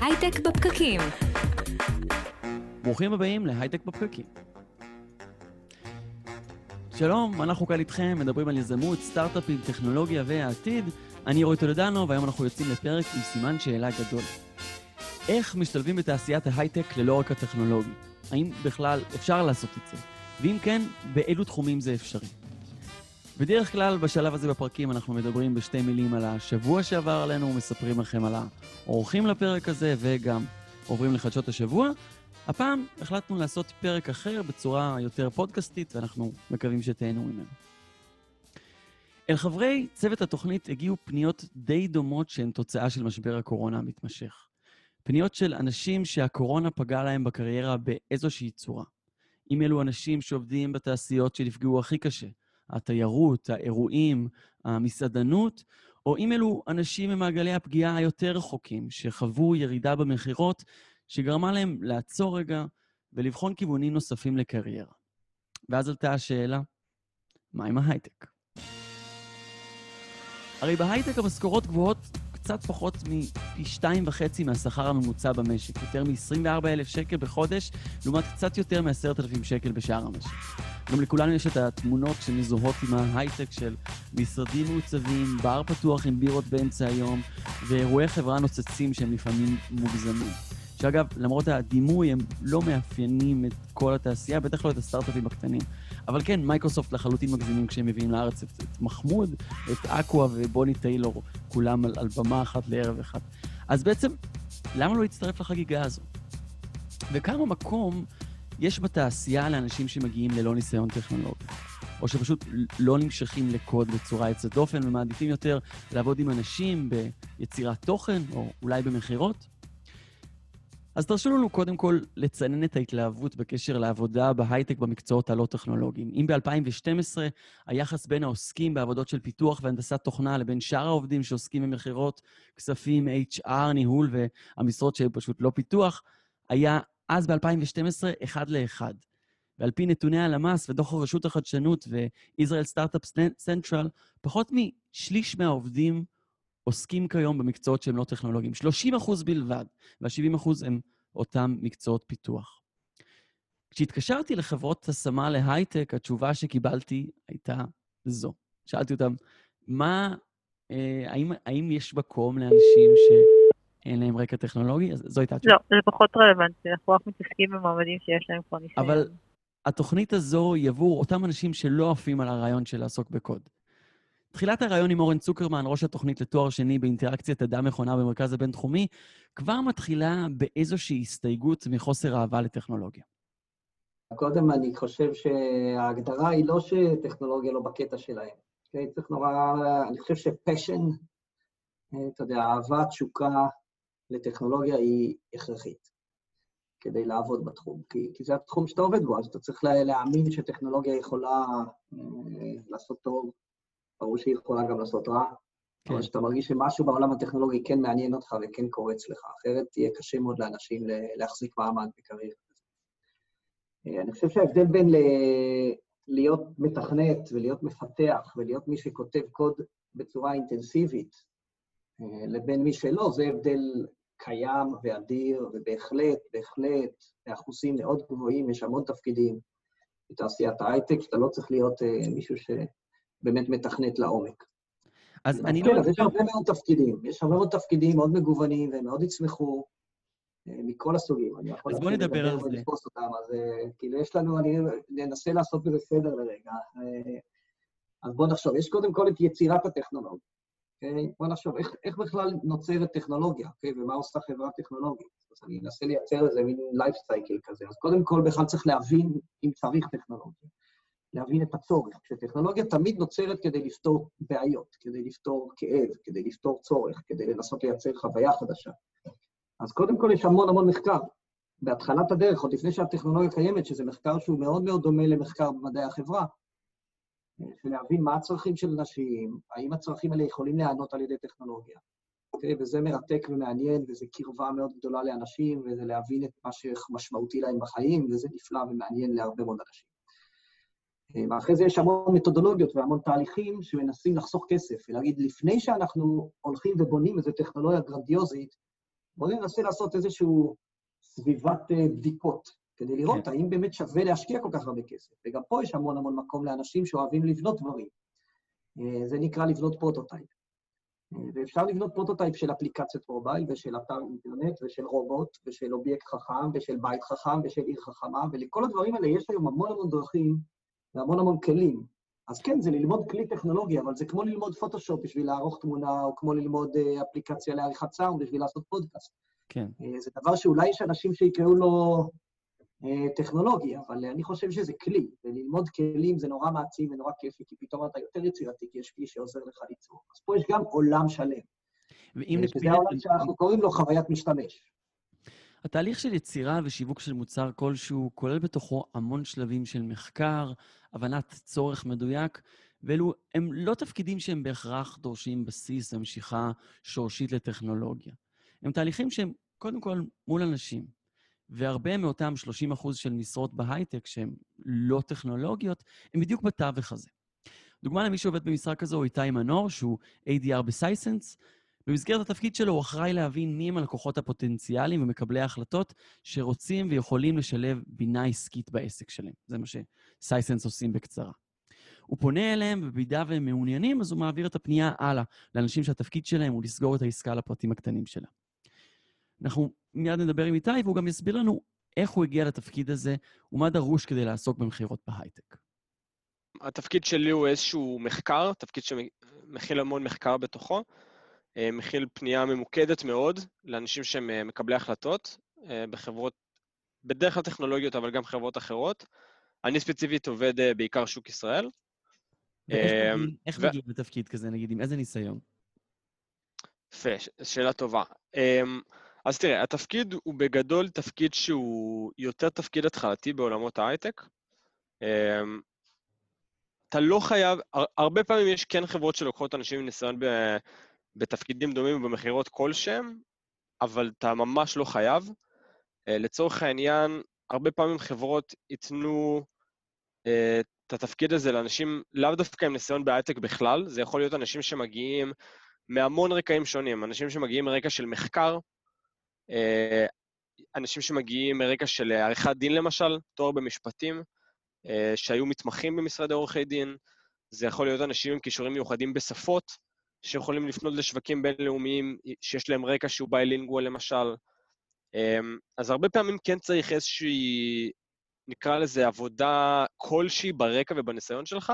הייטק בפקקים. ברוכים הבאים להייטק בפקקים. שלום, אנחנו כאן איתכם, מדברים על יזמות, סטארט-אפים, טכנולוגיה והעתיד. אני רועי טולדנו, והיום אנחנו יוצאים לפרק עם סימן שאלה גדול. איך משתלבים בתעשיית ההייטק ללא רק הטכנולוגי? האם בכלל אפשר לעשות את זה? ואם כן, באילו תחומים זה אפשרי? בדרך כלל, בשלב הזה בפרקים אנחנו מדברים בשתי מילים על השבוע שעבר עלינו, מספרים לכם על האורחים לפרק הזה, וגם עוברים לחדשות השבוע. הפעם החלטנו לעשות פרק אחר בצורה יותר פודקאסטית, ואנחנו מקווים שתהנו ממנו. אל חברי צוות התוכנית הגיעו פניות די דומות שהן תוצאה של משבר הקורונה המתמשך. פניות של אנשים שהקורונה פגעה להם בקריירה באיזושהי צורה. אם אלו אנשים שעובדים בתעשיות שנפגעו הכי קשה, התיירות, האירועים, המסעדנות, או אם אלו אנשים ממעגלי הפגיעה היותר רחוקים, שחוו ירידה במכירות, שגרמה להם לעצור רגע ולבחון כיוונים נוספים לקריירה. ואז עלתה השאלה, מה עם ההייטק? הרי בהייטק המשכורות גבוהות קצת פחות מפי שתיים וחצי מהשכר הממוצע במשק, יותר מ-24,000 שקל בחודש, לעומת קצת יותר מ-10,000 שקל בשאר המשק. גם לכולנו יש את התמונות שמזוהות עם ההייטק של משרדים מעוצבים, בר פתוח עם בירות באמצע היום, ואירועי חברה נוצצים שהם לפעמים מוגזמים. שאגב, למרות הדימוי, הם לא מאפיינים את כל התעשייה, בטח לא את הסטארט-אפים הקטנים. אבל כן, מייקרוסופט לחלוטין מגזימים כשהם מביאים לארץ את, את מחמוד, את אקווה ובוני טיילור, כולם על, על במה אחת לערב אחד. אז בעצם, למה לא להצטרף לחגיגה הזו? וכמה מקום יש בתעשייה לאנשים שמגיעים ללא ניסיון טכנולוגי? או שפשוט לא נמשכים לקוד בצורה יוצאת דופן ומעדיפים יותר לעבוד עם אנשים ביצירת תוכן, או אולי במכירות? אז תרשו לנו קודם כל לצנן את ההתלהבות בקשר לעבודה בהייטק במקצועות הלא טכנולוגיים. אם ב-2012 היחס בין העוסקים בעבודות של פיתוח והנדסת תוכנה לבין שאר העובדים שעוסקים במכירות, כספים, HR, ניהול והמשרות שהיו פשוט לא פיתוח, היה אז ב-2012 אחד לאחד. ועל פי נתוני הלמ"ס ודוח רשות החדשנות ו-Israel Startup Central, פחות משליש מהעובדים עוסקים כיום במקצועות שהם לא טכנולוגיים. 30 אחוז בלבד, וה-70 אחוז הם אותם מקצועות פיתוח. כשהתקשרתי לחברות השמה להייטק, התשובה שקיבלתי הייתה זו. שאלתי אותם, מה, אה, האם, האם יש מקום לאנשים שאין להם רקע טכנולוגי? אז זו הייתה התשובה. לא, זה פחות רלוונטי, אנחנו רק מתעסקים במועמדים שיש להם כבר ניסיון. אבל התוכנית הזו היא עבור אותם אנשים שלא עפים על הרעיון של לעסוק בקוד. תחילת הרעיון עם אורן צוקרמן, ראש התוכנית לתואר שני באינטראקציית אדם-מכונה במרכז הבינתחומי, כבר מתחילה באיזושהי הסתייגות מחוסר אהבה לטכנולוגיה. קודם אני חושב שההגדרה היא לא שטכנולוגיה לא בקטע שלהם. אוקיי? צריך נורא, אני חושב שפשן, אתה יודע, אהבה, תשוקה לטכנולוגיה היא הכרחית כדי לעבוד בתחום, כי, כי זה התחום שאתה עובד בו, אז אתה צריך להאמין שטכנולוגיה יכולה אה, לעשות טוב ברור שהיא יכולה גם לעשות רע, כן. אבל שאתה מרגיש שמשהו בעולם הטכנולוגי כן מעניין אותך וכן קורץ לך, אחרת תהיה קשה מאוד לאנשים להחזיק מעמד בקריירה. אה, אני חושב שההבדל בין ל... להיות מתכנת ולהיות מפתח ולהיות מי שכותב קוד בצורה אינטנסיבית, אה, לבין מי שלא, זה הבדל קיים ואדיר, ובהחלט, בהחלט, באחוזים מאוד גבוהים, יש המון תפקידים בתעשיית ההייטק, שאתה לא צריך להיות uh, מישהו ש... באמת מתכנת לעומק. אז אני לא... כן, אז יש הרבה מאוד תפקידים. יש הרבה מאוד תפקידים מאוד מגוונים, והם מאוד יצמחו אה, מכל הסוגים. אני יכול אז בוא נדבר על זה. ולתפוס אותם, אז אה, כאילו יש לנו, אני ננסה לעשות בזה סדר לרגע. אה, אז בואו נחשוב, יש קודם כל את יצירת הטכנולוגיה. אוקיי? בואו נחשוב, איך, איך בכלל נוצרת טכנולוגיה, אוקיי? ומה עושה חברה טכנולוגית? אז אני אנסה לייצר איזה מין לייף סייקל כזה. אז קודם כל בכלל צריך להבין אם צריך טכנולוגיה. להבין את הצורך. כשטכנולוגיה תמיד נוצרת כדי לפתור בעיות, כדי לפתור כאב, כדי לפתור צורך, כדי לנסות לייצר חוויה חדשה. אז קודם כל יש המון המון מחקר. בהתחלת הדרך, עוד לפני שהטכנולוגיה קיימת, שזה מחקר שהוא מאוד מאוד דומה למחקר במדעי החברה, ולהבין מה הצרכים של אנשים, האם הצרכים האלה יכולים להיענות על ידי טכנולוגיה. Okay, אוקיי? וזה מרתק ומעניין, וזה קרבה מאוד גדולה לאנשים, וזה להבין את מה שמשמעותי להם בחיים, וזה נפלא ומעניין להרבה מאוד אנשים. ואחרי זה יש המון מתודולוגיות והמון תהליכים שמנסים לחסוך כסף, ולהגיד, לפני שאנחנו הולכים ובונים איזו טכנולוגיה גרנדיוזית, בואו ננסה לעשות איזושהי סביבת אה, בדיקות, כדי לראות כן. האם באמת שווה להשקיע כל כך הרבה כסף. וגם פה יש המון המון מקום לאנשים שאוהבים לבנות דברים. אה, זה נקרא לבנות prototype. אה, ואפשר לבנות prototype של אפליקציית mobile ושל אתר אינטרנט ושל רובוט ושל אובייקט חכם ושל בית חכם ושל עיר חכמה, ולכל הדברים האלה יש היום המון המון דרכים והמון המון כלים. אז כן, זה ללמוד כלי טכנולוגי, אבל זה כמו ללמוד פוטושופ בשביל לערוך תמונה, או כמו ללמוד אה, אפליקציה לעריכת סאונד בשביל לעשות פודקאסט. כן. זה דבר שאולי יש אנשים שיקראו לו טכנולוגי, אבל אני חושב שזה כלי, וללמוד כלים זה נורא מעצים ונורא כיפי, כי פתאום אתה יותר יצירתי, כי יש כלי שעוזר לך ליצור. אז פה יש גם עולם שלם. ואם אה, נקביל שזה העולם שאנחנו קוראים לו חוויית משתמש. התהליך של יצירה ושיווק של מוצר כלשהו כולל בתוכו המון שלבים של מחקר, הבנת צורך מדויק, ואלו הם לא תפקידים שהם בהכרח דורשים בסיס ומשיכה שורשית לטכנולוגיה. הם תהליכים שהם קודם כל מול אנשים, והרבה מאותם 30% של משרות בהייטק שהן לא טכנולוגיות, הם בדיוק בתווך הזה. דוגמה למי שעובד במשרה כזו הוא איתי מנור, שהוא ADR בסייסנס, במסגרת התפקיד שלו הוא אחראי להבין מי הם הלקוחות הפוטנציאליים ומקבלי ההחלטות שרוצים ויכולים לשלב בינה עסקית בעסק שלהם. זה מה שסייסנס עושים בקצרה. הוא פונה אליהם, ובמידה והם מעוניינים, אז הוא מעביר את הפנייה הלאה לאנשים שהתפקיד שלהם הוא לסגור את העסקה לפרטים הקטנים שלה. אנחנו מיד נדבר עם איתי, והוא גם יסביר לנו איך הוא הגיע לתפקיד הזה ומה דרוש כדי לעסוק במכירות בהייטק. התפקיד שלי הוא איזשהו מחקר, תפקיד שמכיל המון מחקר בתוכו. אה, מכיל פנייה ממוקדת מאוד לאנשים שהם אה, מקבלי החלטות אה, בחברות, בדרך כלל טכנולוגיות, אבל גם חברות אחרות. אני ספציפית עובד בעיקר שוק ישראל. ואיך איך מגיעים לתפקיד כזה, נגיד, עם איזה ניסיון? יפה, שאלה טובה. אז תראה, התפקיד הוא בגדול תפקיד שהוא יותר תפקיד התחלתי בעולמות ההייטק. אמ, אתה לא חייב, הר- הרבה פעמים יש כן חברות שלוקחות אנשים עם ניסיון בתפקידים דומים ובמכירות כלשהם, אבל אתה ממש לא חייב. אה, לצורך העניין, הרבה פעמים חברות ייתנו אה, את התפקיד הזה לאנשים לאו דווקא עם ניסיון בהייטק בכלל, זה יכול להיות אנשים שמגיעים מהמון רקעים שונים, אנשים שמגיעים מרקע של מחקר, אנשים שמגיעים מרקע של עריכת דין למשל, תואר במשפטים, אה, שהיו מתמחים במשרדי עורכי דין, זה יכול להיות אנשים עם כישורים מיוחדים בשפות, שיכולים לפנות לשווקים בינלאומיים, שיש להם רקע שהוא ביילינגואל למשל. אמ, אז הרבה פעמים כן צריך איזושהי, נקרא לזה עבודה כלשהי ברקע ובניסיון שלך,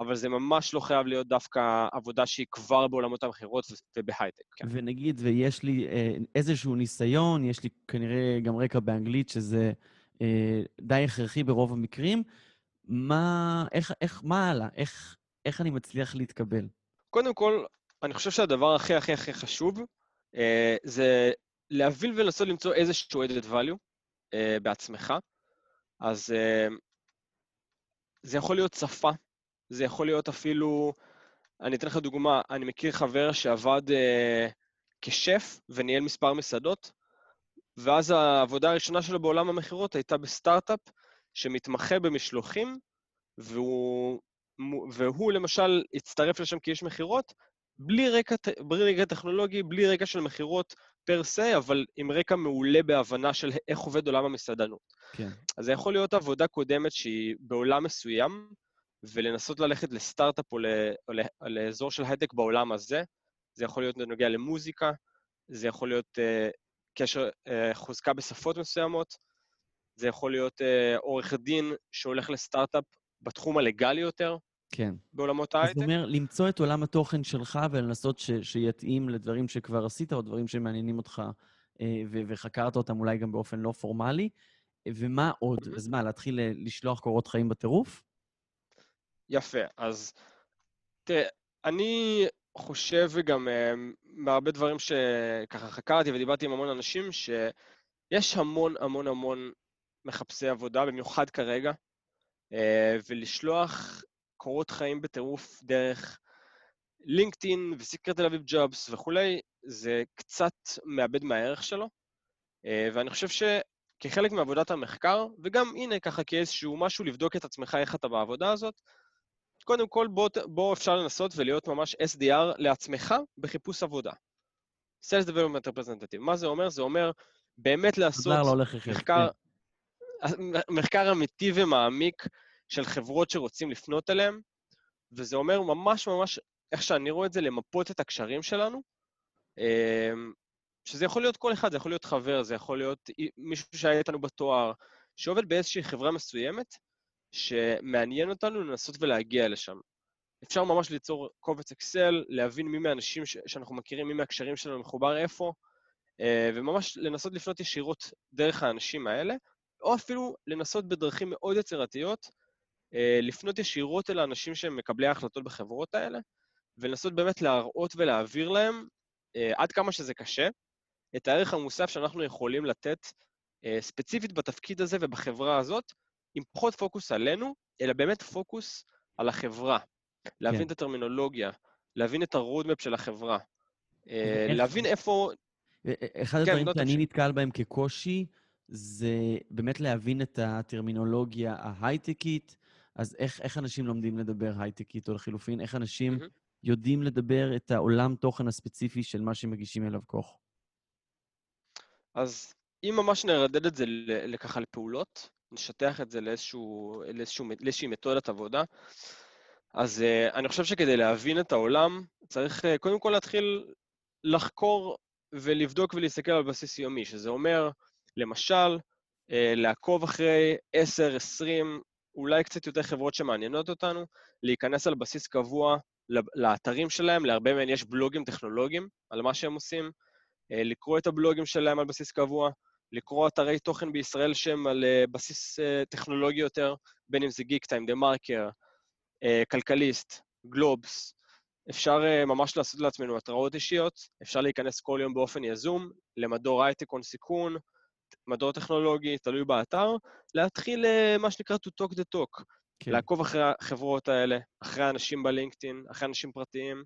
אבל זה ממש לא חייב להיות דווקא עבודה שהיא כבר בעולמות המכירות ובהייטק. כן. ונגיד, ויש לי אה, איזשהו ניסיון, יש לי כנראה גם רקע באנגלית, שזה אה, די הכרחי ברוב המקרים, מה, איך, איך, מה הלאה? איך, איך אני מצליח להתקבל? קודם כל, אני חושב שהדבר הכי הכי הכי חשוב אה, זה להבין ולנסות למצוא איזשהו added value אה, בעצמך. אז אה, זה יכול להיות שפה, זה יכול להיות אפילו, אני אתן לך דוגמה, אני מכיר חבר שעבד אה, כשף וניהל מספר מסעדות, ואז העבודה הראשונה שלו בעולם המכירות הייתה בסטארט-אפ שמתמחה במשלוחים, והוא, והוא למשל הצטרף לשם כאיש מכירות, בלי רקע, בלי רקע טכנולוגי, בלי רקע של מכירות פר סה, אבל עם רקע מעולה בהבנה של איך עובד עולם המסעדנות. כן. אז זה יכול להיות עבודה קודמת שהיא בעולם מסוים, ולנסות ללכת לסטארט-אפ או, ל, או, לאזור של הייטק בעולם הזה. זה יכול להיות בנוגע למוזיקה, זה יכול להיות uh, קשר, uh, חוזקה בשפות מסוימות, זה יכול להיות uh, עורך דין שהולך לסטארט-אפ בתחום הלגאלי יותר, כן. בעולמות ההייטק. זאת אומרת, למצוא את עולם התוכן שלך ולנסות ש, שיתאים לדברים שכבר עשית, או דברים שמעניינים אותך, אה, ו- וחקרת אותם אולי גם באופן לא פורמלי. ומה עוד? Mhm. אז מה, להתחיל אה, לשלוח קורות חיים בטירוף? יפה, אז תראה, אני חושב וגם אה, מהרבה דברים שככה חקרתי ודיברתי עם המון אנשים, שיש המון המון המון מחפשי עבודה, במיוחד כרגע, אה, ולשלוח קורות חיים בטירוף דרך לינקדאין וסיקרט תל אביב ג'ובס וכולי, זה קצת מאבד מהערך שלו. אה, ואני חושב שכחלק מעבודת המחקר, וגם הנה ככה כאיזשהו משהו לבדוק את עצמך איך אתה בעבודה הזאת, קודם כל בוא, בוא אפשר לנסות ולהיות ממש SDR לעצמך בחיפוש עבודה. Sales Development Representative. מה זה אומר? זה אומר באמת לעשות לא. מחקר, מחקר אמיתי ומעמיק של חברות שרוצים לפנות אליהן, וזה אומר ממש ממש, איך שאני רואה את זה, למפות את הקשרים שלנו, אמ, שזה יכול להיות כל אחד, זה יכול להיות חבר, זה יכול להיות מישהו שהיה איתנו בתואר, שעובד באיזושהי חברה מסוימת, שמעניין אותנו לנסות ולהגיע לשם. אפשר ממש ליצור קובץ אקסל, להבין מי מהאנשים ש- שאנחנו מכירים, מי מהקשרים שלנו מחובר איפה, אה, וממש לנסות לפנות ישירות דרך האנשים האלה, או אפילו לנסות בדרכים מאוד יצירתיות, אה, לפנות ישירות אל האנשים שהם מקבלי ההחלטות בחברות האלה, ולנסות באמת להראות ולהעביר להם, אה, עד כמה שזה קשה, את הערך המוסף שאנחנו יכולים לתת ספציפית בתפקיד הזה ובחברה הזאת, עם פחות פוקוס עלינו, אלא באמת פוקוס על החברה. להבין כן. את הטרמינולוגיה, להבין את ה roadmap של החברה, אה, ואיך- להבין איפה... אה, אחד כן, הדברים לא, שאני. נתקל בהם כקושי, זה באמת להבין את הטרמינולוגיה ההייטקית. אז איך, איך אנשים לומדים לדבר הייטקית, או לחילופין, איך אנשים מהמם. יודעים לדבר את העולם תוכן הספציפי של מה שמגישים אליו כוך? אז אם ממש נרדד את זה לככה לפעולות, נשטח את זה לאיזשהו, לאיזשהו, לאיזושהי מתודת עבודה, אז uh, אני חושב שכדי להבין את העולם, צריך uh, קודם כל להתחיל לחקור ולבדוק ולהסתכל על בסיס יומי, שזה אומר, למשל, uh, לעקוב אחרי 10, 20, אולי קצת יותר חברות שמעניינות אותנו, להיכנס על בסיס קבוע לאתרים שלהם, להרבה מהן יש בלוגים טכנולוגיים על מה שהם עושים, אה, לקרוא את הבלוגים שלהם על בסיס קבוע, לקרוא אתרי תוכן בישראל שהם על אה, בסיס אה, טכנולוגי יותר, בין אם זה גיק טיים, דה מרקר, כלכליסט, גלובס. אפשר אה, ממש לעשות לעצמנו התראות אישיות, אפשר להיכנס כל יום באופן יזום למדור הייטק הון סיכון, מדור טכנולוגי, תלוי באתר, להתחיל מה שנקרא to talk the talk, כן. לעקוב אחרי החברות האלה, אחרי האנשים בלינקדאין, אחרי אנשים פרטיים,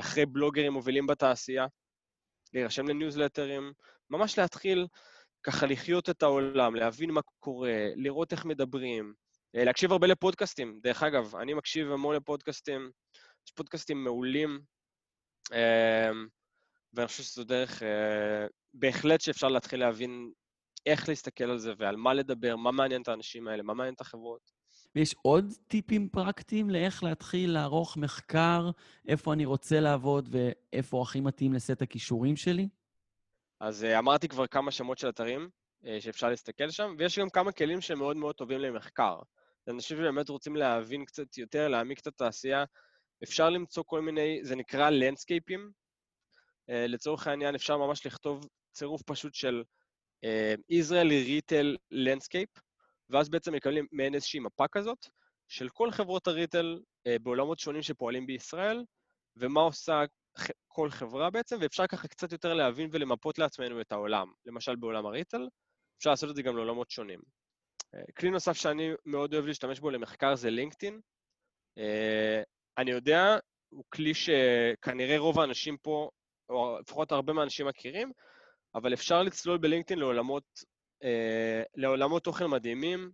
אחרי בלוגרים מובילים בתעשייה, להירשם לניוזלטרים, ממש להתחיל ככה לחיות את העולם, להבין מה קורה, לראות איך מדברים, אה, להקשיב הרבה לפודקאסטים. דרך אגב, אני מקשיב המון לפודקאסטים, יש פודקאסטים מעולים, אה, ואני חושב שזו דרך אה, בהחלט שאפשר להתחיל להבין איך להסתכל על זה ועל מה לדבר, מה מעניין את האנשים האלה, מה מעניין את החברות. ויש עוד טיפים פרקטיים לאיך להתחיל לערוך מחקר, איפה אני רוצה לעבוד ואיפה הכי מתאים לסט הכישורים שלי? אז uh, אמרתי כבר כמה שמות של אתרים uh, שאפשר להסתכל שם, ויש גם כמה כלים שהם מאוד טובים למחקר. אנשים שבאמת רוצים להבין קצת יותר, להעמיק את התעשייה, אפשר למצוא כל מיני, זה נקרא לנדסקייפים. Uh, לצורך העניין אפשר ממש לכתוב צירוף פשוט של Israel Retail Landscape, ואז בעצם מקבלים מעין איזושהי מפה כזאת, של כל חברות הריטל בעולמות שונים שפועלים בישראל, ומה עושה כל חברה בעצם, ואפשר ככה קצת יותר להבין ולמפות לעצמנו את העולם. למשל בעולם הריטל, אפשר לעשות את זה גם לעולמות שונים. אה, כלי נוסף שאני מאוד אוהב להשתמש בו למחקר זה לינקדאין. אה, אני יודע, הוא כלי שכנראה רוב האנשים פה, או לפחות הרבה מהאנשים מכירים, אבל אפשר לצלול בלינקדאין לעולמות, אה, לעולמות תוכן מדהימים,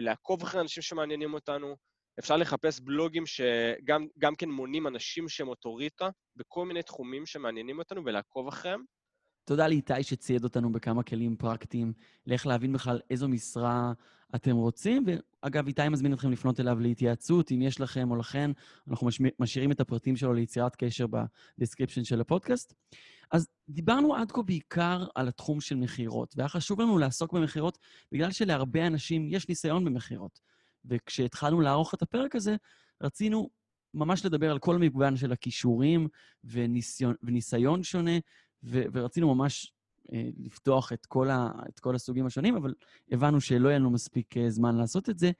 לעקוב אחרי אנשים שמעניינים אותנו, אפשר לחפש בלוגים שגם גם כן מונים אנשים שהם אוטוריטה בכל מיני תחומים שמעניינים אותנו ולעקוב אחריהם. תודה לאיתי שצייד אותנו בכמה כלים פרקטיים לאיך להבין בכלל איזו משרה אתם רוצים. ואגב, איתי מזמין אתכם לפנות אליו להתייעצות, אם יש לכם או לכן, אנחנו משאירים את הפרטים שלו ליצירת קשר ב description של הפודקאסט. אז דיברנו עד כה בעיקר על התחום של מכירות, והיה חשוב לנו לעסוק במכירות בגלל שלהרבה אנשים יש ניסיון במכירות. וכשהתחלנו לערוך את הפרק הזה, רצינו ממש לדבר על כל מגוון של הכישורים וניסיון, וניסיון שונה, ו- ורצינו ממש אה, לפתוח את כל, ה- את כל הסוגים השונים, אבל הבנו שלא יהיה לנו מספיק אה, זמן לעשות את זה.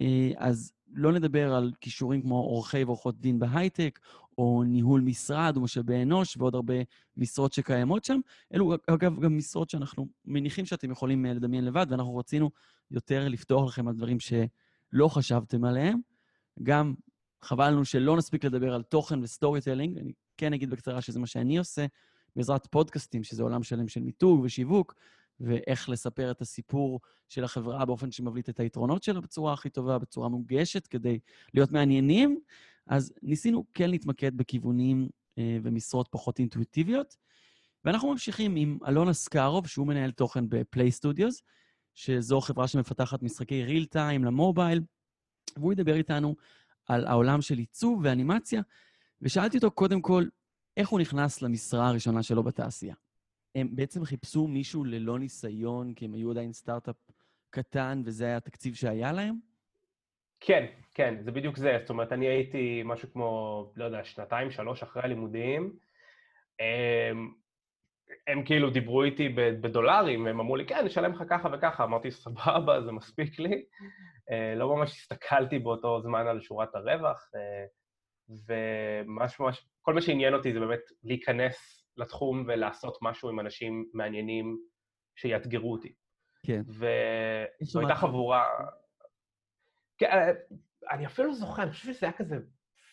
אה, אז לא נדבר על כישורים כמו עורכי ועורכות דין בהייטק, או ניהול משרד ומשאבי אנוש ועוד הרבה משרות שקיימות שם. אלו, אגב, גם משרות שאנחנו מניחים שאתם יכולים אה, לדמיין לבד, ואנחנו רצינו יותר לפתוח לכם על דברים שלא חשבתם עליהם. גם חבל שלא נספיק לדבר על תוכן ו storytelling. אני כן אגיד בקצרה שזה מה שאני עושה, בעזרת פודקאסטים, שזה עולם שלם של מיתוג ושיווק, ואיך לספר את הסיפור של החברה באופן שמבליט את היתרונות שלה בצורה הכי טובה, בצורה מונגשת, כדי להיות מעניינים. אז ניסינו כן להתמקד בכיוונים אה, ומשרות פחות אינטואיטיביות. ואנחנו ממשיכים עם אלון אסקרוב, שהוא מנהל תוכן בפליי סטודיוס, שזו חברה שמפתחת משחקי ריל טיים למובייל, והוא ידבר איתנו על העולם של עיצוב ואנימציה, ושאלתי אותו קודם כל, איך הוא נכנס למשרה הראשונה שלו בתעשייה. הם בעצם חיפשו מישהו ללא ניסיון, כי הם היו עדיין סטארט-אפ קטן, וזה היה התקציב שהיה להם? כן, כן, זה בדיוק זה. זאת אומרת, אני הייתי משהו כמו, לא יודע, שנתיים, שלוש אחרי הלימודים. הם, כאילו דיברו איתי בדולרים, הם אמרו לי, כן, נשלם לך ככה וככה. אמרתי, סבבה, זה מספיק לי. אה, לא ממש הסתכלתי באותו זמן על שורת הרווח, אה, וממש ממש, כל מה שעניין אותי זה באמת להיכנס לתחום ולעשות משהו עם אנשים מעניינים שיאתגרו אותי. כן. וזו הייתה חבורה... כן, אה, אני אפילו לא זוכר, אני חושב שזה היה כזה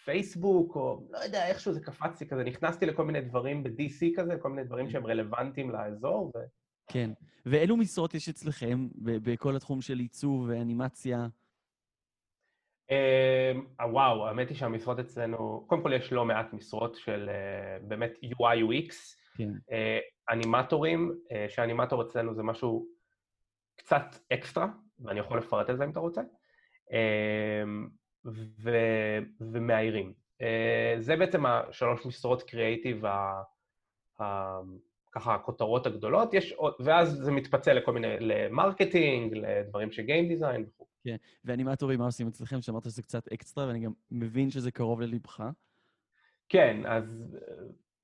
פייסבוק, או לא יודע, איכשהו זה קפץ לי כזה, נכנסתי לכל מיני דברים ב-DC כזה, כל מיני דברים שהם רלוונטיים לאזור, ו... כן. ואילו משרות יש אצלכם בכל התחום של עיצוב ואנימציה? אמ, וואו, האמת היא שהמשרות אצלנו, קודם כל יש לא מעט משרות של אה, באמת UI UX, כן. אה, אנימטורים, אה, שאנימטור אצלנו זה משהו קצת אקסטרה, ואני יכול לפרט על זה אם אתה רוצה, אמ, ו... ומאיירים. זה בעצם השלוש משרות קריאייטיב, ככה הכותרות הגדולות, יש עוד, ואז זה מתפצל לכל מיני, ל marketing, לדברים של game design וכו'. כן, ואנימטורים, מה עושים אצלכם? שאמרת שזה קצת אקסטרה, ואני גם מבין שזה קרוב ללבך. כן, אז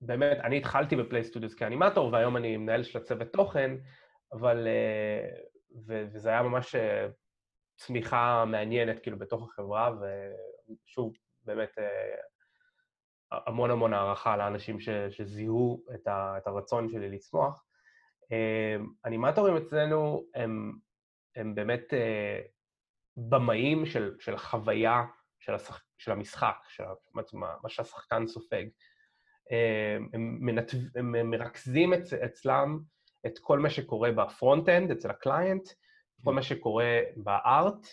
באמת, אני התחלתי בפליי סטודיוס כאנימטור, והיום אני מנהל של הצוות תוכן, אבל... ו- וזה היה ממש אה, צמיחה מעניינת, כאילו, בתוך החברה, ושוב, באמת, אה, המון המון הערכה לאנשים ש, שזיהו את, ה, את הרצון שלי לצמוח. אמ, אנימטורים אצלנו הם, הם באמת אה, במאים של, של החוויה של, השח, של המשחק, של מה, מה שהשחקן סופג. הם, מנתב, הם מרכזים אצ, אצלם את כל מה שקורה ב front-end, אצל ה client, כל מה שקורה ב art,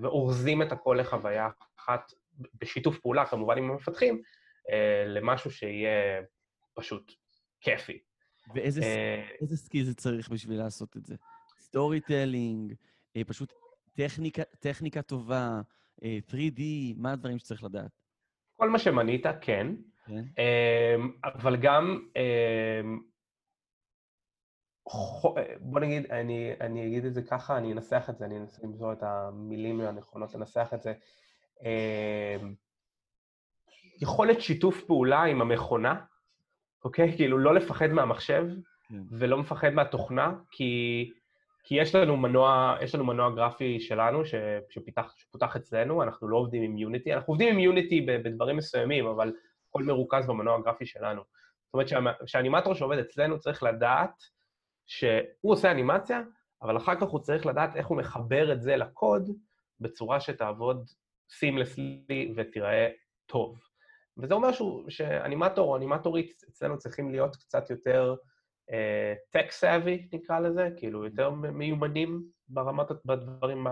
ואורזים את הכל לחוויה אחת בשיתוף פעולה כמובן עם המפתחים, אה, למשהו שיהיה פשוט כיפי. ואיזה אה, skill זה צריך בשביל לעשות את זה? storytelling, אה, פשוט טכניקה, טכניקה טובה, 3D, מה הדברים שצריך לדעת? כל מה שמנית, כן. כן. אבל גם, בוא נגיד, אני, אני אגיד את זה ככה, אני אנסח את זה, אני אנסה למצוא את המילים הנכונות לנסח את זה. אמ, יכולת שיתוף פעולה עם המכונה, אוקיי? כאילו, לא לפחד מהמחשב כן. ולא מפחד מהתוכנה, כי, כי יש לנו מנוע, יש לנו מנוע גרפי שלנו ש, שפיתח, שפותח אצלנו, אנחנו לא עובדים עם יוניטי, אנחנו עובדים עם יוניטי בדברים מסוימים, אבל הכל מרוכז במנוע הגרפי שלנו. זאת אומרת שהאנימטור שעובד אצלנו צריך לדעת שהוא עושה אנימציה, אבל אחר כך הוא צריך לדעת איך הוא מחבר את זה לקוד בצורה שתעבוד סימלסלי ותיראה טוב. וזה אומר שהוא, שאנימטור או אנימטורית אצלנו צריכים להיות קצת יותר אה, tech savvy, נקרא לזה, כאילו יותר מיומנים ברמת, בדברים,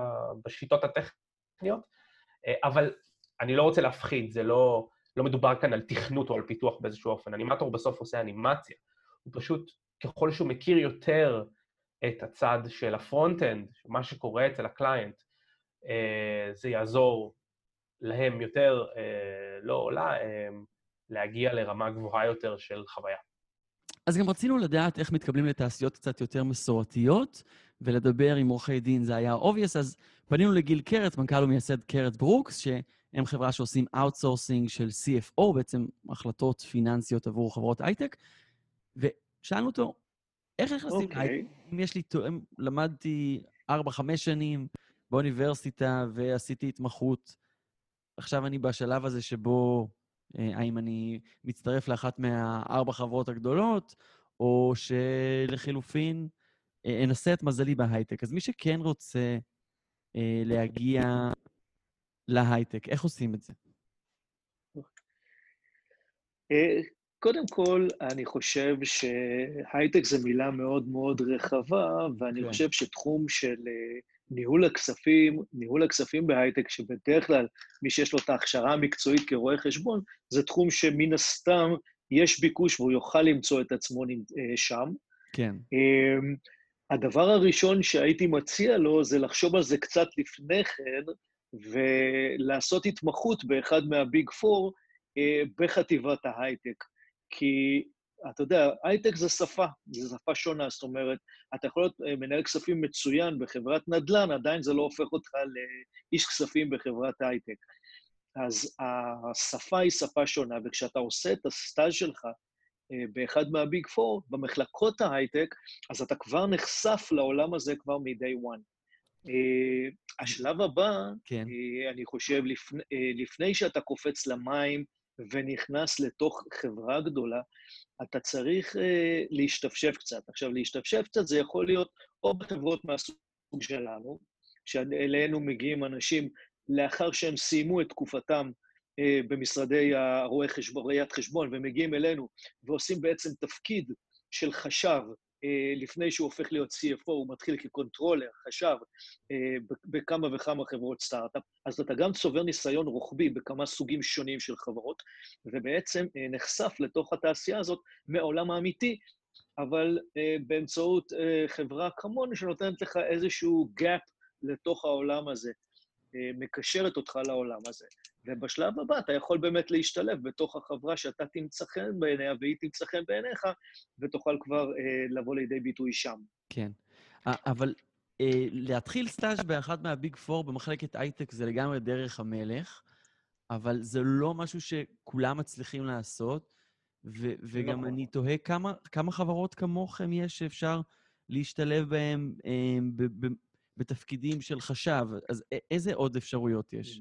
בשיטות הטכניות, אה, אבל אני לא רוצה להפחיד, זה לא, לא מדובר כאן על תכנות או על פיתוח באיזשהו אופן. אנימטור בסוף עושה אנימציה. הוא פשוט, ככל שהוא מכיר יותר את הצד של ה front-end, מה שקורה אצל ה client, אה, זה יעזור להם יותר אה, לא עולה, אה, להגיע לרמה גבוהה יותר של חוויה. אז גם רצינו לדעת איך מתקבלים לתעשיות קצת יותר מסורתיות, ולדבר עם עורכי דין זה היה obvious, אז פנינו לגיל קרץ, מנכ"ל ומייסד קרץ ברוקס, שהם חברה שעושים outsourcing של CFO, בעצם החלטות פיננסיות עבור חברות הייטק, ושאלנו אותו, איך נכנסים okay. להייטק? אם יש לי, למדתי 4-5 שנים באוניברסיטה ועשיתי התמחות עכשיו אני בשלב הזה שבו אה, האם אני מצטרף לאחת מהארבע חברות הגדולות, או שלחילופין אה, אנסה את מזלי בהייטק. אז מי שכן רוצה אה, להגיע להייטק, איך עושים את זה? קודם כל, אני חושב שהייטק זו מילה מאוד מאוד רחבה, ואני כן. חושב שתחום של ניהול הכספים, ניהול הכספים בהייטק, שבדרך כלל מי שיש לו את ההכשרה המקצועית כרואה חשבון, זה תחום שמן הסתם יש ביקוש והוא יוכל למצוא את עצמו אה, שם. כן. אמ, הדבר הראשון שהייתי מציע לו זה לחשוב על זה קצת לפני כן, ולעשות התמחות באחד מהביג פור אה, בחטיבת ההייטק. כי אתה יודע, הייטק זה שפה, זו שפה שונה, זאת אומרת, אתה יכול להיות אה, מנהל כספים מצוין בחברת נדל"ן, עדיין זה לא הופך אותך לאיש כספים בחברת הייטק. אז השפה היא שפה שונה, וכשאתה עושה את הסטאז' שלך אה, באחד מהביג פור, במחלקות ההייטק, אז אתה כבר נחשף לעולם הזה כבר מ-day one. אה, השלב הבא, כן. אני חושב, לפני, לפני שאתה קופץ למים ונכנס לתוך חברה גדולה, אתה צריך אה, להשתפשף קצת. עכשיו, להשתפשף קצת זה יכול להיות או בחברות מהסוג שלנו, שאלינו מגיעים אנשים לאחר שהם סיימו את תקופתם אה, במשרדי הרואי חשבון, ראיית חשבון, ומגיעים אלינו ועושים בעצם תפקיד של חשב לפני שהוא הופך להיות CFO, הוא מתחיל כקונטרולר, חשב, אה, בכמה וכמה חברות סטארט-אפ, אז אתה גם צובר ניסיון רוחבי בכמה סוגים שונים של חברות, ובעצם אה, נחשף לתוך התעשייה הזאת מהעולם האמיתי, אבל באמצעות חברה כמוני שנותנת לך איזשהו gap לתוך העולם הזה. מקשרת אותך לעולם הזה. ובשלב הבא אתה יכול באמת להשתלב בתוך החברה שאתה תמצא חן בעיניה והיא תמצא חן בעיניך, ותוכל כבר אה, לבוא לידי ביטוי שם. כן. אבל אה, להתחיל סטאז' באחד מהביג פור במחלקת הייטק זה לגמרי דרך המלך, אבל זה לא משהו שכולם מצליחים לעשות, ו- וגם נכון. אני תוהה כמה, כמה חברות כמוכם יש שאפשר להשתלב בהן אה, בתפקידים של חשב, אז איזה עוד אפשרויות יש?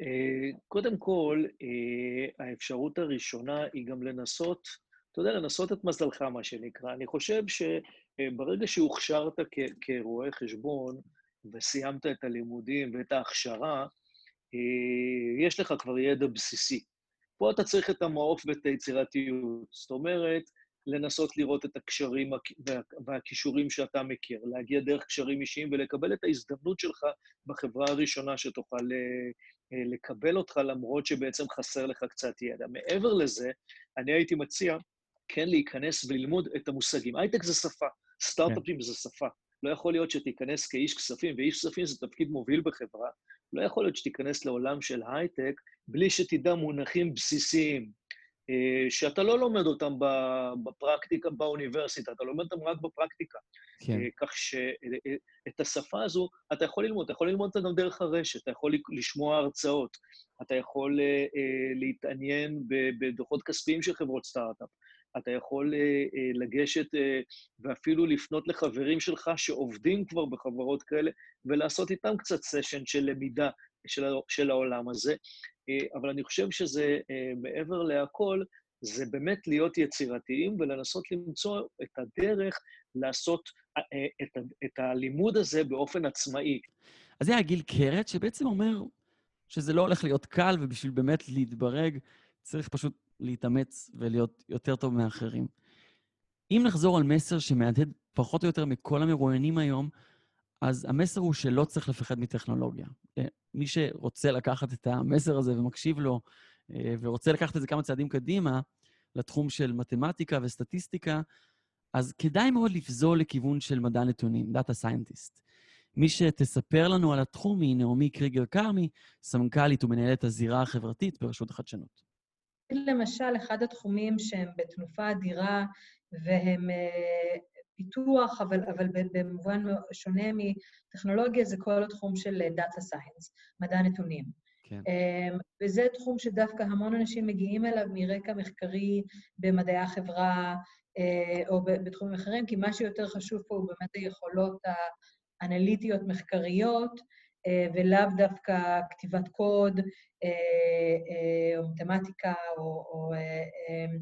אה, קודם כל, אה, האפשרות הראשונה היא גם לנסות, אתה יודע, לנסות את מזלך, מה שנקרא. אני חושב שברגע שהוכשרת כרואה חשבון וסיימת את הלימודים ואת ההכשרה, אה, יש לך כבר ידע בסיסי. פה אתה צריך את המעוף ואת היצירתיות. זאת אומרת, לנסות לראות את הקשרים והכישורים שאתה מכיר, להגיע דרך קשרים אישיים ולקבל את ההזדמנות שלך בחברה הראשונה שתוכל אה, אה, לקבל אותך, למרות שבעצם חסר לך קצת ידע. מעבר לזה, אני הייתי מציע כן להיכנס וללמוד את המושגים. הייטק זה שפה, סטארט-אפים כן. זה שפה. לא יכול להיות שתיכנס כאיש כספים, ואיש כספים זה תפקיד מוביל בחברה, לא יכול להיות שתיכנס לעולם של הייטק בלי שתדע מונחים בסיסיים. אה, שאתה לא לומד אותם בפרקטיקה באוניברסיטה, אתה לומד אותם רק בפרקטיקה. כן. אה, כך שאת השפה הזו אתה יכול ללמוד, אתה יכול ללמוד אותה גם דרך הרשת, אתה יכול לשמוע הרצאות, אתה יכול אה, להתעניין בדוחות כספיים של חברות סטארט-אפ, אתה יכול לגשת ואפילו לפנות לחברים שלך שעובדים כבר בחברות כאלה, ולעשות איתם קצת סשן של למידה של העולם הזה. אה, אבל אני חושב שזה, אה, מעבר להכל, זה באמת להיות יצירתיים ולנסות למצוא את הדרך לעשות אה, את, את הלימוד הזה באופן עצמאי. אז זה היה גיל קרת, שבעצם אומר שזה לא הולך להיות קל, ובשביל באמת להתברג, צריך פשוט להתאמץ ולהיות יותר טוב מאחרים. אם נחזור על מסר שמהדהד פחות או יותר מכל המרואיינים היום, אז המסר הוא שלא צריך לפחד מטכנולוגיה. אה, מי שרוצה לקחת את המסר הזה ומקשיב לו, אה, ורוצה לקחת את זה כמה צעדים קדימה, לתחום של מתמטיקה וסטטיסטיקה, אז כדאי מאוד לפזול לכיוון של מדע נתונים, Data Scientist. מי שתספר לנו על התחום היא נעמי קריגר כרמי, סמנכ"לית ומנהלת הזירה החברתית ברשות החדשנות. למשל, אחד התחומים שהם בתנופה אדירה והם אה, פיתוח, אבל, אבל במובן שונה מטכנולוגיה, זה כל התחום של Data Science, מדע נתונים. כן. אמ, וזה תחום שדווקא המון אנשים מגיעים אליו מרקע מחקרי במדעי החברה אה, או בתחומים אחרים, כי מה שיותר חשוב פה הוא באמת היכולות האנליטיות מחקריות, אה, ולאו דווקא כתיבת קוד אה, או מתמטיקה או, או אמ,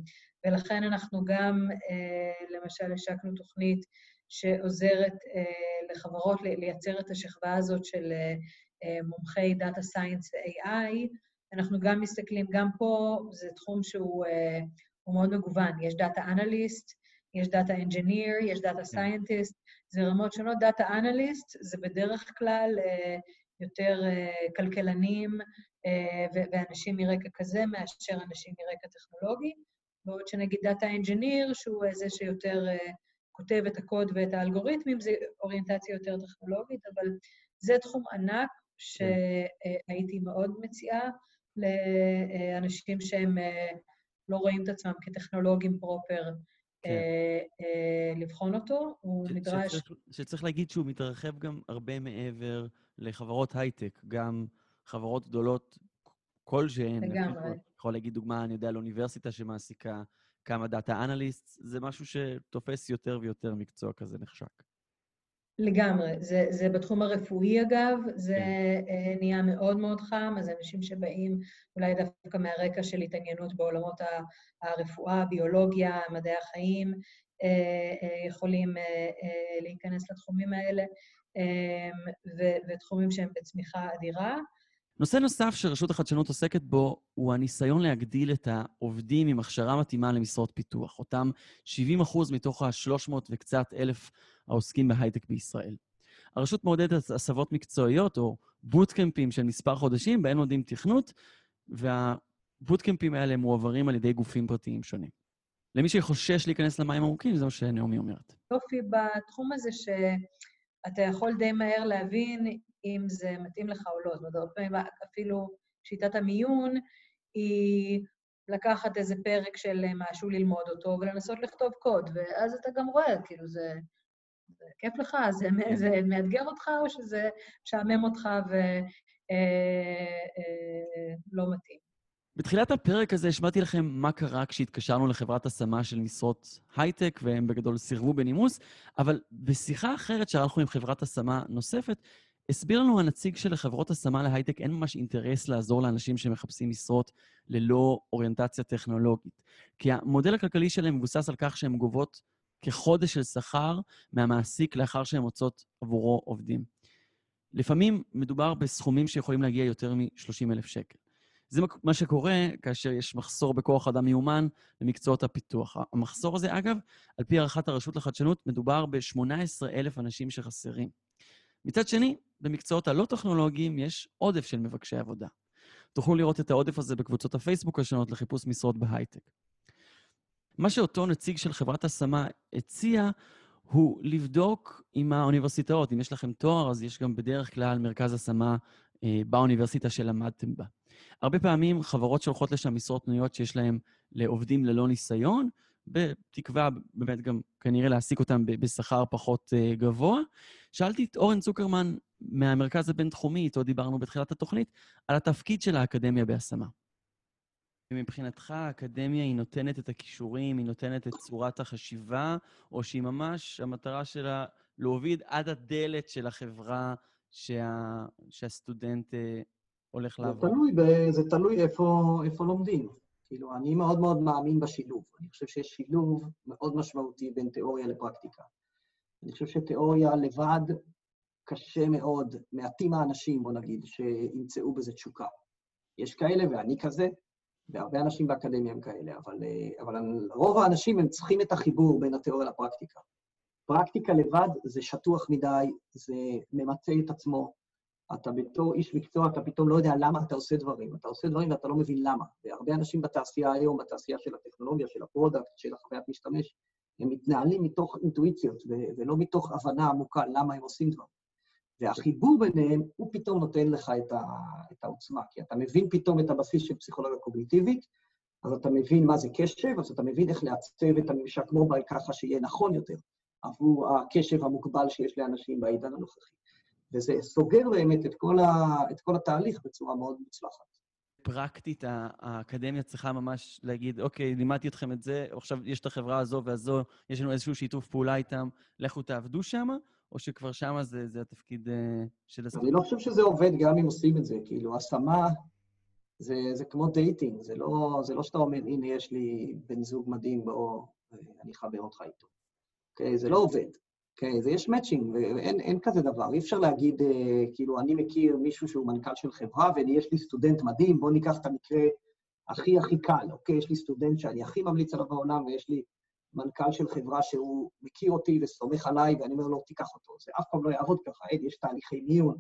ולכן אנחנו גם, אה, למשל, השקנו תוכנית שעוזרת אה, לחברות לייצר את השכבה הזאת של אה, מומחי Data Science ו-AI. אנחנו גם מסתכלים, גם פה זה תחום שהוא מאוד מגוון. יש Data Analyst, יש data engineer, יש data scientist, זה רמות שונות. data analyst זה בדרך כלל אה, יותר אה, כלכלנים אה, ואנשים מרקע כזה מאשר אנשים מרקע טכנולוגי, בעוד שנגיד data engineer, שהוא זה שיותר כותב את הקוד ואת האלגוריתמים, זה אוריינטציה יותר טכנולוגית, אבל זה תחום ענק שהייתי מאוד מציעה לאנשים שהם לא רואים את עצמם כטכנולוגים פרופר, כן. לבחון אותו. הוא נדרש... שצריך, להגיד שהוא מתרחב גם הרבה מעבר לחברות הייטק, גם חברות גדולות כלשהן. לגמרי. יכול להגיד דוגמה, אני יודע, על אוניברסיטה שמעסיקה כמה דאטה אנליסט, זה משהו שתופס יותר ויותר מקצוע כזה נחשק. לגמרי. זה, זה בתחום הרפואי, אגב, זה כן. נהיה מאוד מאוד חם, אז אנשים שבאים אולי דווקא מהרקע של התעניינות בעולמות הרפואה, ביולוגיה, מדעי החיים, יכולים להיכנס לתחומים האלה. ותחומים שהם בצמיחה אדירה. נושא נוסף שרשות החדשנות עוסקת בו הוא הניסיון להגדיל את העובדים עם הכשרה מתאימה למשרות פיתוח, אותם 70 אחוז מתוך ה-300 וקצת אלף העוסקים בהייטק בישראל. הרשות מעודדת הסבות מקצועיות או בוטקמפים של מספר חודשים, בהן לומדים תכנות, והבוטקמפים האלה מועברים על ידי גופים פרטיים שונים. למי שחושש להיכנס למים עמוקים, זה מה שנעמי אומרת. יופי בתחום הזה ש... אתה יכול די מהר להבין אם זה מתאים לך או לא. זאת אומרת, הרבה פעמים אפילו שיטת המיון היא לקחת איזה פרק של משהו, ללמוד אותו ולנסות לכתוב קוד, ואז אתה גם רואה, כאילו, זה, זה כיף לך, זה, זה מאתגר אותך, או שזה משעמם אותך ולא אה, אה, לא מתאים. בתחילת הפרק הזה השמעתי לכם מה קרה כשהתקשרנו לחברת השמה של משרות הייטק, והם בגדול סירבו בנימוס, אבל בשיחה אחרת שערכנו עם חברת השמה נוספת, הסביר לנו הנציג של חברות השמה להייטק, אין ממש אינטרס לעזור לאנשים שמחפשים משרות ללא אוריינטציה טכנולוגית. כי המודל הכלכלי שלהם מבוסס על כך שהן גובות כחודש של שכר מהמעסיק לאחר שהן מוצאות עבורו עובדים. לפעמים מדובר בסכומים שיכולים להגיע יותר מ-30,000 שקל. זה מה שקורה כאשר יש מחסור בכוח אדם מיומן במקצועות הפיתוח. המחסור הזה, אגב, על פי הערכת הרשות לחדשנות, מדובר ב-18,000 אנשים שחסרים. מצד שני, במקצועות הלא-טכנולוגיים יש עודף של מבקשי עבודה. תוכלו לראות את העודף הזה בקבוצות הפייסבוק השונות לחיפוש משרות בהייטק. מה שאותו נציג של חברת השמה הציע הוא לבדוק עם האוניברסיטאות. אם יש לכם תואר, אז יש גם בדרך כלל מרכז השמה באוניברסיטה שלמדתם בה. הרבה פעמים חברות שולחות לשם משרות פנויות שיש להן לעובדים ללא ניסיון, בתקווה באמת גם כנראה להעסיק אותם בשכר פחות uh, גבוה. שאלתי את אורן צוקרמן מהמרכז הבינתחומי, איתו דיברנו בתחילת התוכנית, על התפקיד של האקדמיה בהשמה. מבחינתך האקדמיה היא נותנת את הכישורים, היא נותנת את צורת החשיבה, או שהיא ממש, המטרה שלה להוביל עד הדלת של החברה שה, שהסטודנט uh, הולך לעבור? זה תלוי, ב, זה תלוי איפה, איפה לומדים. כאילו, אני מאוד מאוד מאמין בשילוב. אני חושב שיש שילוב מאוד משמעותי בין תיאוריה לפרקטיקה. אני חושב שתיאוריה לבד קשה מאוד, מעטים האנשים, בוא נגיד, שימצאו בזה תשוקה. יש כאלה, ואני כזה, והרבה אנשים באקדמיה הם כאלה, אבל, אבל רוב האנשים הם צריכים את החיבור בין התיאוריה לפרקטיקה. פרקטיקה לבד זה שטוח מדי, זה ממצה את עצמו, אתה בתור איש מקצוע, אתה פתאום לא יודע למה אתה עושה דברים. אתה עושה דברים ואתה לא מבין למה. והרבה אנשים בתעשייה היום, בתעשייה של הטכנולוגיה, של ה product, של החוויית משתמש, הם מתנהלים מתוך אינטואיציות ולא מתוך הבנה עמוקה למה הם עושים דברים. והחיבור ביניהם, הוא פתאום נותן לך את, ה, את העוצמה, כי אתה מבין פתאום את הבסיס של פסיכולוגיה קוגניטיבית, אז אתה מבין מה זה קשב, אז אתה מבין איך לעצב את הממשק מובייל ככה שיהיה נכון יותר עבור הקשב המוגבל שיש לאנשים בעידן הנוכחי. וזה סוגר באמת את כל, ה, את כל התהליך בצורה מאוד מוצלחת. פרקטית, האקדמיה צריכה ממש להגיד, אוקיי, לימדתי אתכם את זה, עכשיו יש את החברה הזו והזו, יש לנו איזשהו שיתוף פעולה איתם, לכו תעבדו שם, או שכבר שם זה, זה התפקיד אה, של הסטודנט? אני לא חושב שזה עובד גם אם עושים את זה. כאילו, השמה זה, זה כמו dating, זה לא, זה לא שאתה אומר, הנה, יש לי בן זוג מדהים, בוא, אני אחבר אותך איתו. אוקיי? זה לא עובד. כן, זה יש matching, ואין כזה דבר. אי אפשר להגיד, אה, כאילו, אני מכיר מישהו שהוא מנכ"ל של חברה, ויש לי סטודנט מדהים, בואו ניקח את המקרה הכי הכי קל, אוקיי? יש לי סטודנט שאני הכי ממליץ עליו בעולם, ויש לי מנכ"ל של חברה שהוא מכיר אותי וסומך עליי, ואני אומר לו, תיקח אותו. זה אף פעם לא יעבוד ככה, אין, יש תהליכי מיון,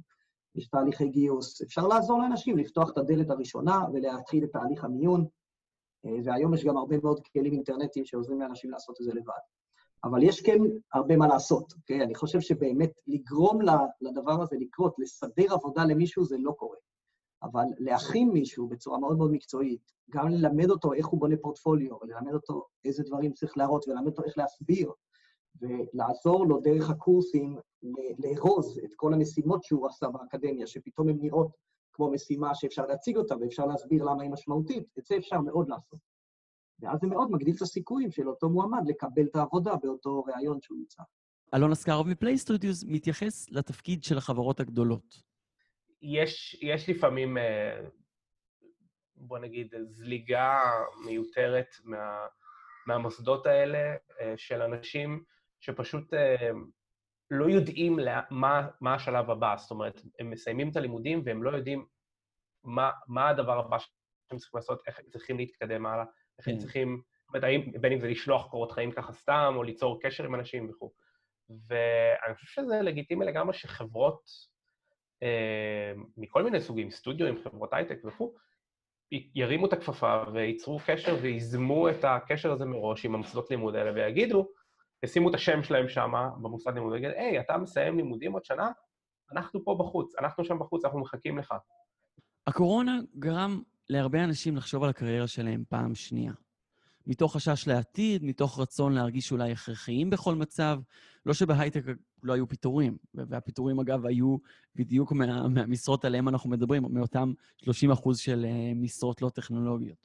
יש תהליכי גיוס. אפשר לעזור לאנשים לפתוח את הדלת הראשונה ולהתחיל את תהליך המיון, אה, והיום יש גם הרבה מאוד כלים אינטרנטיים שעוזרים לאנשים לעשות את זה לבד. אבל יש כן הרבה מה לעשות, אוקיי? אני חושב שבאמת לגרום לדבר הזה לקרות, לסדר עבודה למישהו, זה לא קורה. אבל להכין מישהו בצורה מאוד מאוד מקצועית, גם ללמד אותו איך הוא בונה פורטפוליו, וללמד אותו איזה דברים צריך להראות, וללמד אותו איך להסביר, ולעזור לו דרך הקורסים לארוז את כל המשימות שהוא עשה באקדמיה, שפתאום הן נראות כמו משימה שאפשר להציג אותה ואפשר להסביר למה היא משמעותית, את זה אפשר מאוד לעשות. ואז זה מאוד מגדיל את הסיכויים של אותו מועמד לקבל את העבודה באותו ראיון שהוא נמצא. אלון אסקרוב מפליי סטודיוס מתייחס לתפקיד של החברות הגדולות. יש, יש לפעמים, אה, בוא נגיד, זליגה מיותרת מה, מהמוסדות האלה אה, של אנשים שפשוט אה, לא יודעים מה, מה השלב הבא. זאת אומרת, הם מסיימים את הלימודים והם לא יודעים מה, מה הדבר הבא שהם צריכים לעשות, איך הם צריכים להתקדם הלאה, איך הם כן. צריכים, בין אם זה לשלוח קורות חיים ככה סתם, או ליצור קשר עם אנשים וכו'. ואני חושב שזה לגיטימי לגמרי שחברות אה, מכל מיני סוגים, סטודיו עם חברות הייטק וכו', ירימו את הכפפה וייצרו קשר ויזמו את הקשר הזה מראש עם המוסדות לימוד האלה ויגידו, ישימו את השם שלהם שם במוסד לימוד ויגידו, היי, אתה מסיים לימודים עוד שנה? אנחנו פה בחוץ, אנחנו שם בחוץ, אנחנו מחכים לך. הקורונה גרם להרבה אנשים לחשוב על הקריירה שלהם פעם שנייה. מתוך חשש לעתיד, מתוך רצון להרגיש אולי הכרחיים בכל מצב. לא שבהייטק לא היו פיטורים, והפיטורים, אגב, היו בדיוק מה, מהמשרות עליהן אנחנו מדברים, מאותם 30 אחוז של uh, משרות לא טכנולוגיות.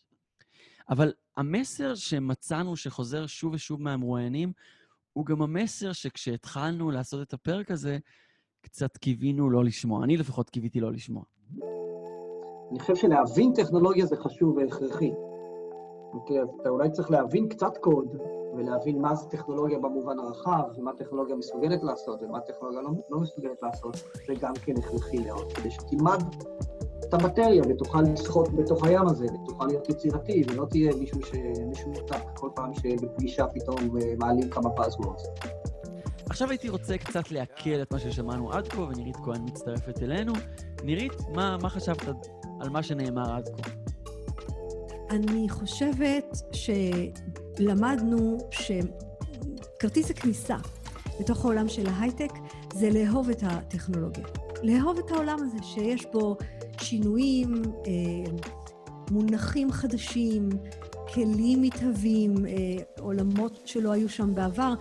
אבל המסר שמצאנו שחוזר שוב ושוב מהמרואיינים, הוא גם המסר שכשהתחלנו לעשות את הפרק הזה, קצת קיווינו לא לשמוע. אני לפחות קיוויתי לא לשמוע. אני חושב שלהבין טכנולוגיה זה חשוב והכרחי. אוקיי, אז אתה אולי צריך להבין קצת קוד, ולהבין מה זה טכנולוגיה במובן הרחב, ומה טכנולוגיה מסוגלת לעשות, ומה טכנולוגיה לא, לא מסוגלת לעשות, זה גם כן הכרחי מאוד, כדי שתלמד את המטריה ותוכל לשחות בתוך הים הזה, ותוכל להיות יצירתי, ולא תהיה מישהו שמשותק כל פעם שבפגישה פתאום אה, מעלים כמה buzzwords. עכשיו הייתי רוצה קצת לעכל את מה ששמענו עד כה, ונירית כהן מצטרפת אלינו. נירית, מה, מה חשבת על מה שנאמר עד כה? אני חושבת שלמדנו שכרטיס הכניסה לתוך העולם של ההייטק זה לאהוב את הטכנולוגיה. לאהוב את העולם הזה שיש בו שינויים, אה, מונחים חדשים, כלים מתהווים, אה, עולמות שלא היו שם בעבר.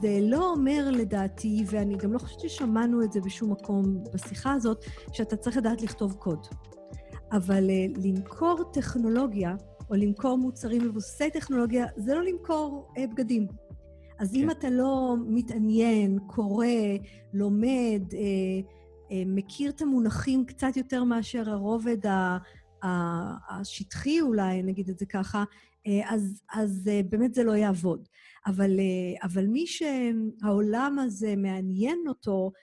זה לא אומר לדעתי, ואני גם לא חושבת ששמענו את זה בשום מקום בשיחה הזאת, שאתה צריך לדעת לכתוב קוד. אבל uh, למכור טכנולוגיה, או למכור מוצרים מבוססי טכנולוגיה, זה לא למכור uh, בגדים. אז כן. אם אתה לא מתעניין, קורא, לומד, uh, מכיר את המונחים קצת יותר מאשר הרובד השטחי אולי, נגיד את זה ככה, אז, אז באמת זה לא יעבוד. אבל, אבל מי שהעולם הזה מעניין אותו, אה,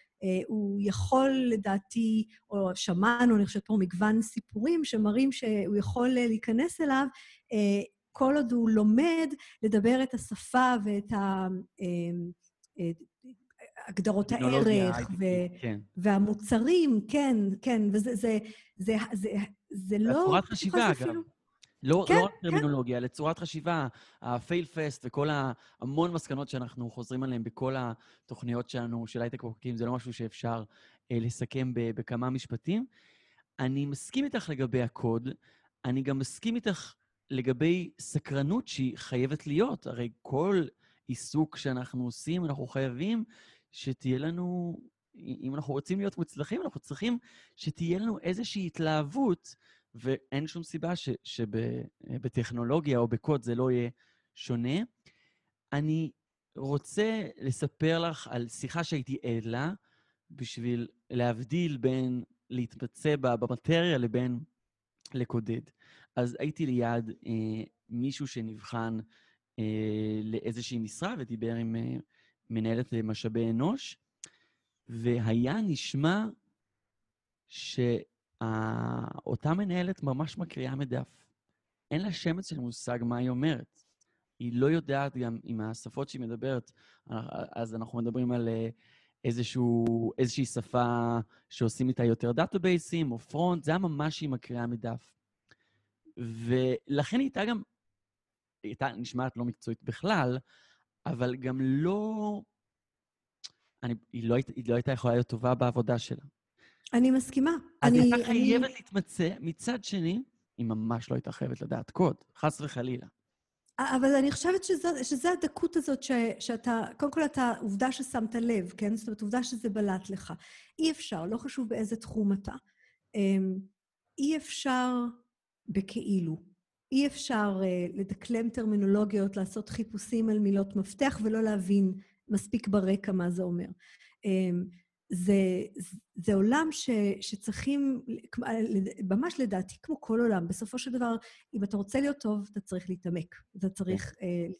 הוא יכול לדעתי, או שמענו, אני חושבת פה מגוון סיפורים שמראים שהוא יכול אה, להיכנס אליו, אה, כל עוד הוא לומד לדבר את השפה ואת ה... הגדרות הערך ו- כן. והמוצרים, כן, כן, וזה זה, זה, זה, זה לא... צורת חשיבה, אגב. לא, כן, לא רק טרמינולוגיה, כן. לצורת חשיבה, הפייל פסט וכל המון מסקנות שאנחנו חוזרים עליהן בכל התוכניות שלנו, של הייטק פרקים, זה לא משהו שאפשר אה, לסכם ב- בכמה משפטים. אני מסכים איתך לגבי הקוד, אני גם מסכים איתך לגבי סקרנות שהיא חייבת להיות. הרי כל עיסוק שאנחנו עושים, אנחנו חייבים שתהיה לנו, אם אנחנו רוצים להיות מוצלחים, אנחנו צריכים שתהיה לנו איזושהי התלהבות. ואין שום סיבה שבטכנולוגיה או בקוד זה לא יהיה שונה. אני רוצה לספר לך על שיחה שהייתי עד לה, בשביל להבדיל בין להתמצא במטריה לבין לקודד. אז הייתי ליד אה, מישהו שנבחן אה, לאיזושהי משרה ודיבר עם אה, מנהלת משאבי אנוש, והיה נשמע ש... אותה מנהלת ממש מקריאה מדף. אין לה שמץ של מושג מה היא אומרת. היא לא יודעת גם עם השפות שהיא מדברת, אז אנחנו מדברים על אה, איזשהו, איזושהי שפה שעושים איתה יותר דאטאבייסים או front, זה היה ממש שהיא מקריאה מדף. ולכן היא הייתה גם, היא הייתה נשמעת לא מקצועית בכלל, אבל גם לא... אני, היא, לא, היא לא הייתה יכולה להיות טובה בעבודה שלה. אני מסכימה. אז אני, היא הייתה חייבת אני... להתמצא, מצד שני, היא ממש לא הייתה חייבת לדעת קוד, חס וחלילה. אבל אני חושבת שזו, שזה הדקות הזאת ש, שאתה, קודם כל אתה, עובדה ששמת לב, כן? זאת אומרת, עובדה שזה בלט לך. אי אפשר, לא חשוב באיזה תחום אתה. אמ, אי אפשר בכאילו. אי אפשר uh, לדקלם טרמינולוגיות, לעשות חיפושים על מילות מפתח ולא להבין מספיק ברקע מה זה אומר. Um, זה, זה עולם ש, שצריכים, ממש לדעתי, כמו כל עולם, בסופו של דבר, אם אתה רוצה להיות טוב, אתה צריך להתעמק. אתה צריך uh,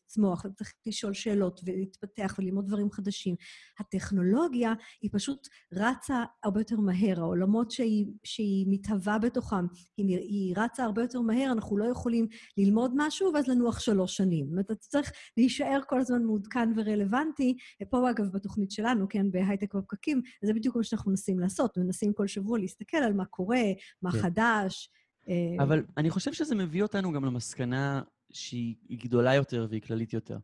לצמוח, אתה צריך לשאול שאלות ולהתפתח וללמוד דברים חדשים. הטכנולוגיה היא פשוט רצה הרבה יותר מהר. העולמות שהיא, שהיא מתהווה בתוכם, היא, היא רצה הרבה יותר מהר, אנחנו לא יכולים ללמוד משהו ואז לנוח שלוש שנים. זאת אומרת, אתה צריך להישאר כל הזמן מעודכן ורלוונטי. פה, אגב, בתוכנית שלנו, כן, בהייטק בפקקים, זה בדיוק מה שאנחנו מנסים לעשות, מנסים כל שבוע להסתכל על מה קורה, מה כן. חדש. אה, אבל אני חושב שזה מביא אותנו גם למסקנה שהיא גדולה יותר והיא כללית יותר.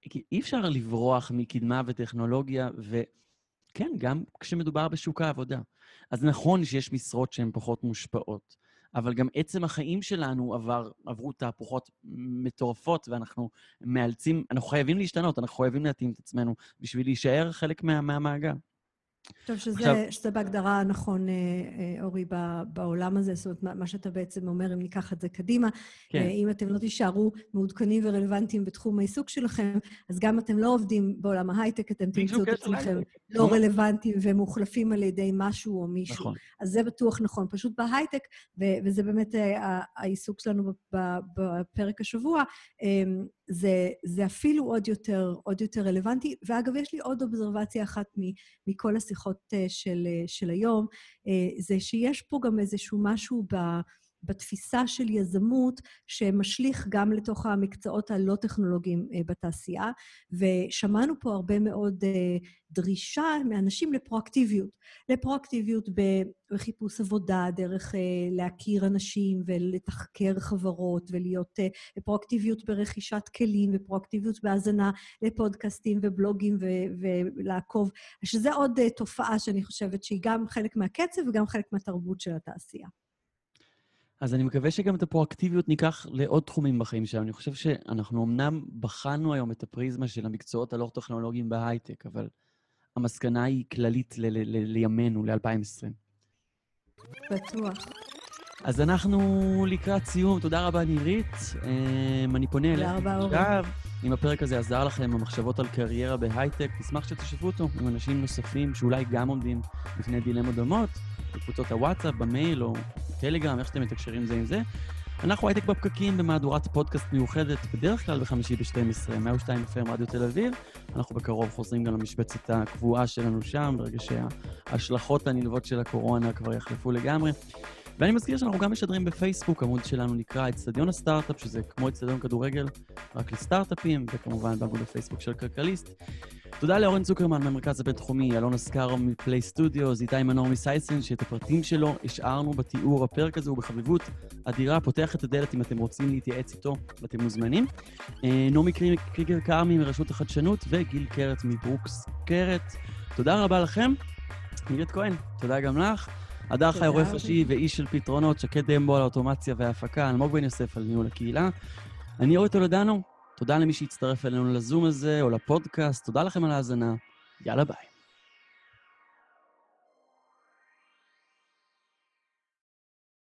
כי אי אפשר לברוח מקדמה וטכנולוגיה, וכן, גם כשמדובר בשוק העבודה. אז נכון שיש משרות שהן פחות מושפעות, אבל גם עצם החיים שלנו עבר, עברו תהפוכות מטורפות, ואנחנו מאלצים, אנחנו חייבים להשתנות, אנחנו חייבים להתאים את עצמנו בשביל להישאר חלק מה, מהמעגל. טוב, שזה, עכשיו... שזה בהגדרה נכון, אה, אה, אורי, בעולם הזה. זאת אומרת, מה שאתה בעצם אומר, אם ניקח את זה קדימה, כן. אה, אם אתם לא תישארו מעודכנים ורלוונטיים בתחום העיסוק שלכם, אז גם אתם לא עובדים בעולם ההייטק, אתם תמצאו את עצמכם לא רלוונטיים ומוחלפים על ידי משהו או מישהו. נכון. אז זה בטוח נכון. פשוט בהייטק, וזה באמת העיסוק שלנו בפרק השבוע, זה, זה אפילו עוד יותר, עוד יותר רלוונטי. ואגב, יש לי עוד אובזרבציה אחת מכל השיחות אה, של, אה, של היום, אה, זה שיש פה גם איזשהו משהו ב... בתפיסה של יזמות שמשליך גם לתוך המקצועות הלא-טכנולוגיים בתעשייה, ושמענו פה הרבה מאוד דרישה מאנשים לפרואקטיביות. לפרואקטיביות בחיפוש עבודה, דרך להכיר אנשים ולתחקר חברות ולהיות פרואקטיביות ברכישת כלים ופרואקטיביות בהאזנה לפודקאסטים ובלוגים ולעקוב, שזה עוד תופעה שאני חושבת שהיא גם חלק מהקצב וגם חלק מהתרבות של התעשייה. אז אני מקווה שגם את הפרואקטיביות ניקח לעוד תחומים בחיים שלנו. אני חושב שאנחנו אמנם בחנו היום את הפריזמה של המקצועות הלא-טכנולוגיים בהייטק, אבל המסקנה היא כללית לימינו, ל-2020. בטוח. אז אנחנו לקראת סיום. תודה רבה, נירית. אמ, אני פונה אליך. אורי. אם הפרק הזה עזר לכם במחשבות על קריירה בהייטק, נשמח שתשתפו אותו עם אנשים נוספים שאולי גם עומדים בפני דילמות דומות, בקבוצות הוואטסאפ, במייל או טלגרם, איך שאתם מתקשרים זה עם זה. אנחנו הייטק בפקקים במהדורת פודקאסט מיוחדת, בדרך כלל בחמישי ב-12, 102 FM רדיו תל אביב. אנחנו בקרוב חוזרים גם למשבצת הקבועה שלנו שם, ברגע שההשלכות הנלוות של הקורונה כבר יחלפו לגמרי. ואני מזכיר שאנחנו גם משדרים בפייסבוק, עמוד שלנו נקרא אצטדיון הסטארט-אפ, שזה כמו אצטדיון כדורגל, רק לסטארט-אפים, וכמובן בעמוד הפייסבוק של כלכליסט. תודה לאורן צוקרמן מהמרכז הבינתחומי, אלון אסקארו מפליי סטודיו, איתי מנור מסייסן, שאת הפרטים שלו השארנו בתיאור. הפרק הזה הוא בחביבות אדירה, פותח את הדלת אם אתם רוצים להתייעץ איתו, ואתם מוזמנים. אה, נעמי קריגר כרמי מרשות החדשנות, וגיל קרת מברוקס קרת. תודה רבה לכם. נירית כהן, תודה גם לך. הדר חי עורך ראשי ואיש של פתרונות, שקד דמבו על האוטומציה וההפקה, אלמוג בן יוסף על ניהול הקהילה. אני אורי טולדנו, תודה למי שהצטרף אלינו לזום הזה או לפודקאסט, תודה לכם על ההאזנה, יאללה ביי.